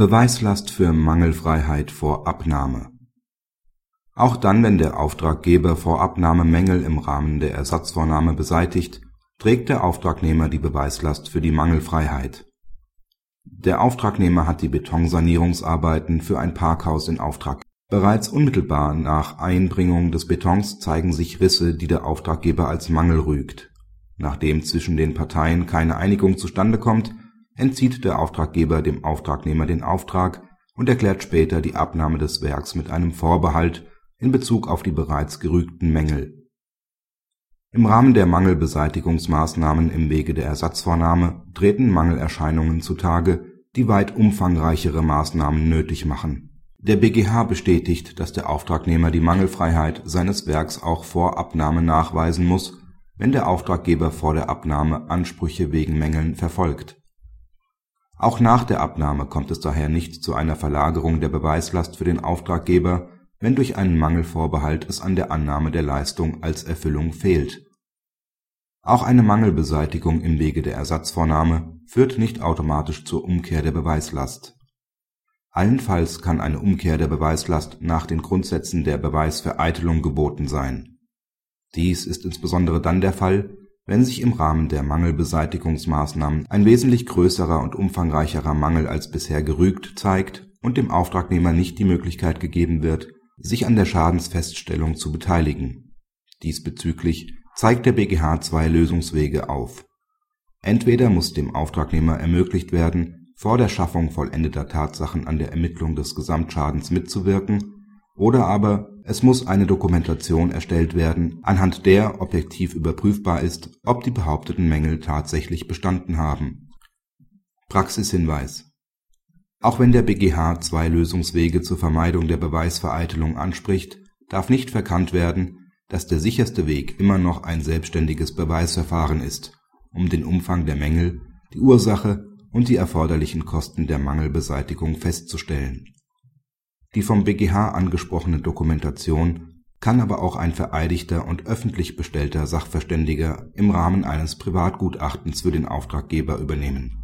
Beweislast für Mangelfreiheit vor Abnahme Auch dann, wenn der Auftraggeber vor Abnahme Mängel im Rahmen der Ersatzvornahme beseitigt, trägt der Auftragnehmer die Beweislast für die Mangelfreiheit. Der Auftragnehmer hat die Betonsanierungsarbeiten für ein Parkhaus in Auftrag. Bereits unmittelbar nach Einbringung des Betons zeigen sich Risse, die der Auftraggeber als Mangel rügt. Nachdem zwischen den Parteien keine Einigung zustande kommt entzieht der Auftraggeber dem Auftragnehmer den Auftrag und erklärt später die Abnahme des Werks mit einem Vorbehalt in Bezug auf die bereits gerügten Mängel. Im Rahmen der Mangelbeseitigungsmaßnahmen im Wege der Ersatzvornahme treten Mangelerscheinungen zutage, die weit umfangreichere Maßnahmen nötig machen. Der BGH bestätigt, dass der Auftragnehmer die Mangelfreiheit seines Werks auch vor Abnahme nachweisen muss, wenn der Auftraggeber vor der Abnahme Ansprüche wegen Mängeln verfolgt auch nach der Abnahme kommt es daher nicht zu einer Verlagerung der Beweislast für den Auftraggeber, wenn durch einen Mangelvorbehalt es an der Annahme der Leistung als Erfüllung fehlt. Auch eine Mangelbeseitigung im Wege der Ersatzvornahme führt nicht automatisch zur Umkehr der Beweislast. Allenfalls kann eine Umkehr der Beweislast nach den Grundsätzen der Beweisvereitelung geboten sein. Dies ist insbesondere dann der Fall wenn sich im Rahmen der Mangelbeseitigungsmaßnahmen ein wesentlich größerer und umfangreicherer Mangel als bisher gerügt zeigt und dem Auftragnehmer nicht die Möglichkeit gegeben wird, sich an der Schadensfeststellung zu beteiligen. Diesbezüglich zeigt der BGH zwei Lösungswege auf. Entweder muss dem Auftragnehmer ermöglicht werden, vor der Schaffung vollendeter Tatsachen an der Ermittlung des Gesamtschadens mitzuwirken oder aber es muss eine Dokumentation erstellt werden, anhand der objektiv überprüfbar ist, ob die behaupteten Mängel tatsächlich bestanden haben. Praxishinweis Auch wenn der BGH zwei Lösungswege zur Vermeidung der Beweisvereitelung anspricht, darf nicht verkannt werden, dass der sicherste Weg immer noch ein selbstständiges Beweisverfahren ist, um den Umfang der Mängel, die Ursache und die erforderlichen Kosten der Mangelbeseitigung festzustellen die vom BGH angesprochene Dokumentation kann aber auch ein vereidigter und öffentlich bestellter Sachverständiger im Rahmen eines Privatgutachtens für den Auftraggeber übernehmen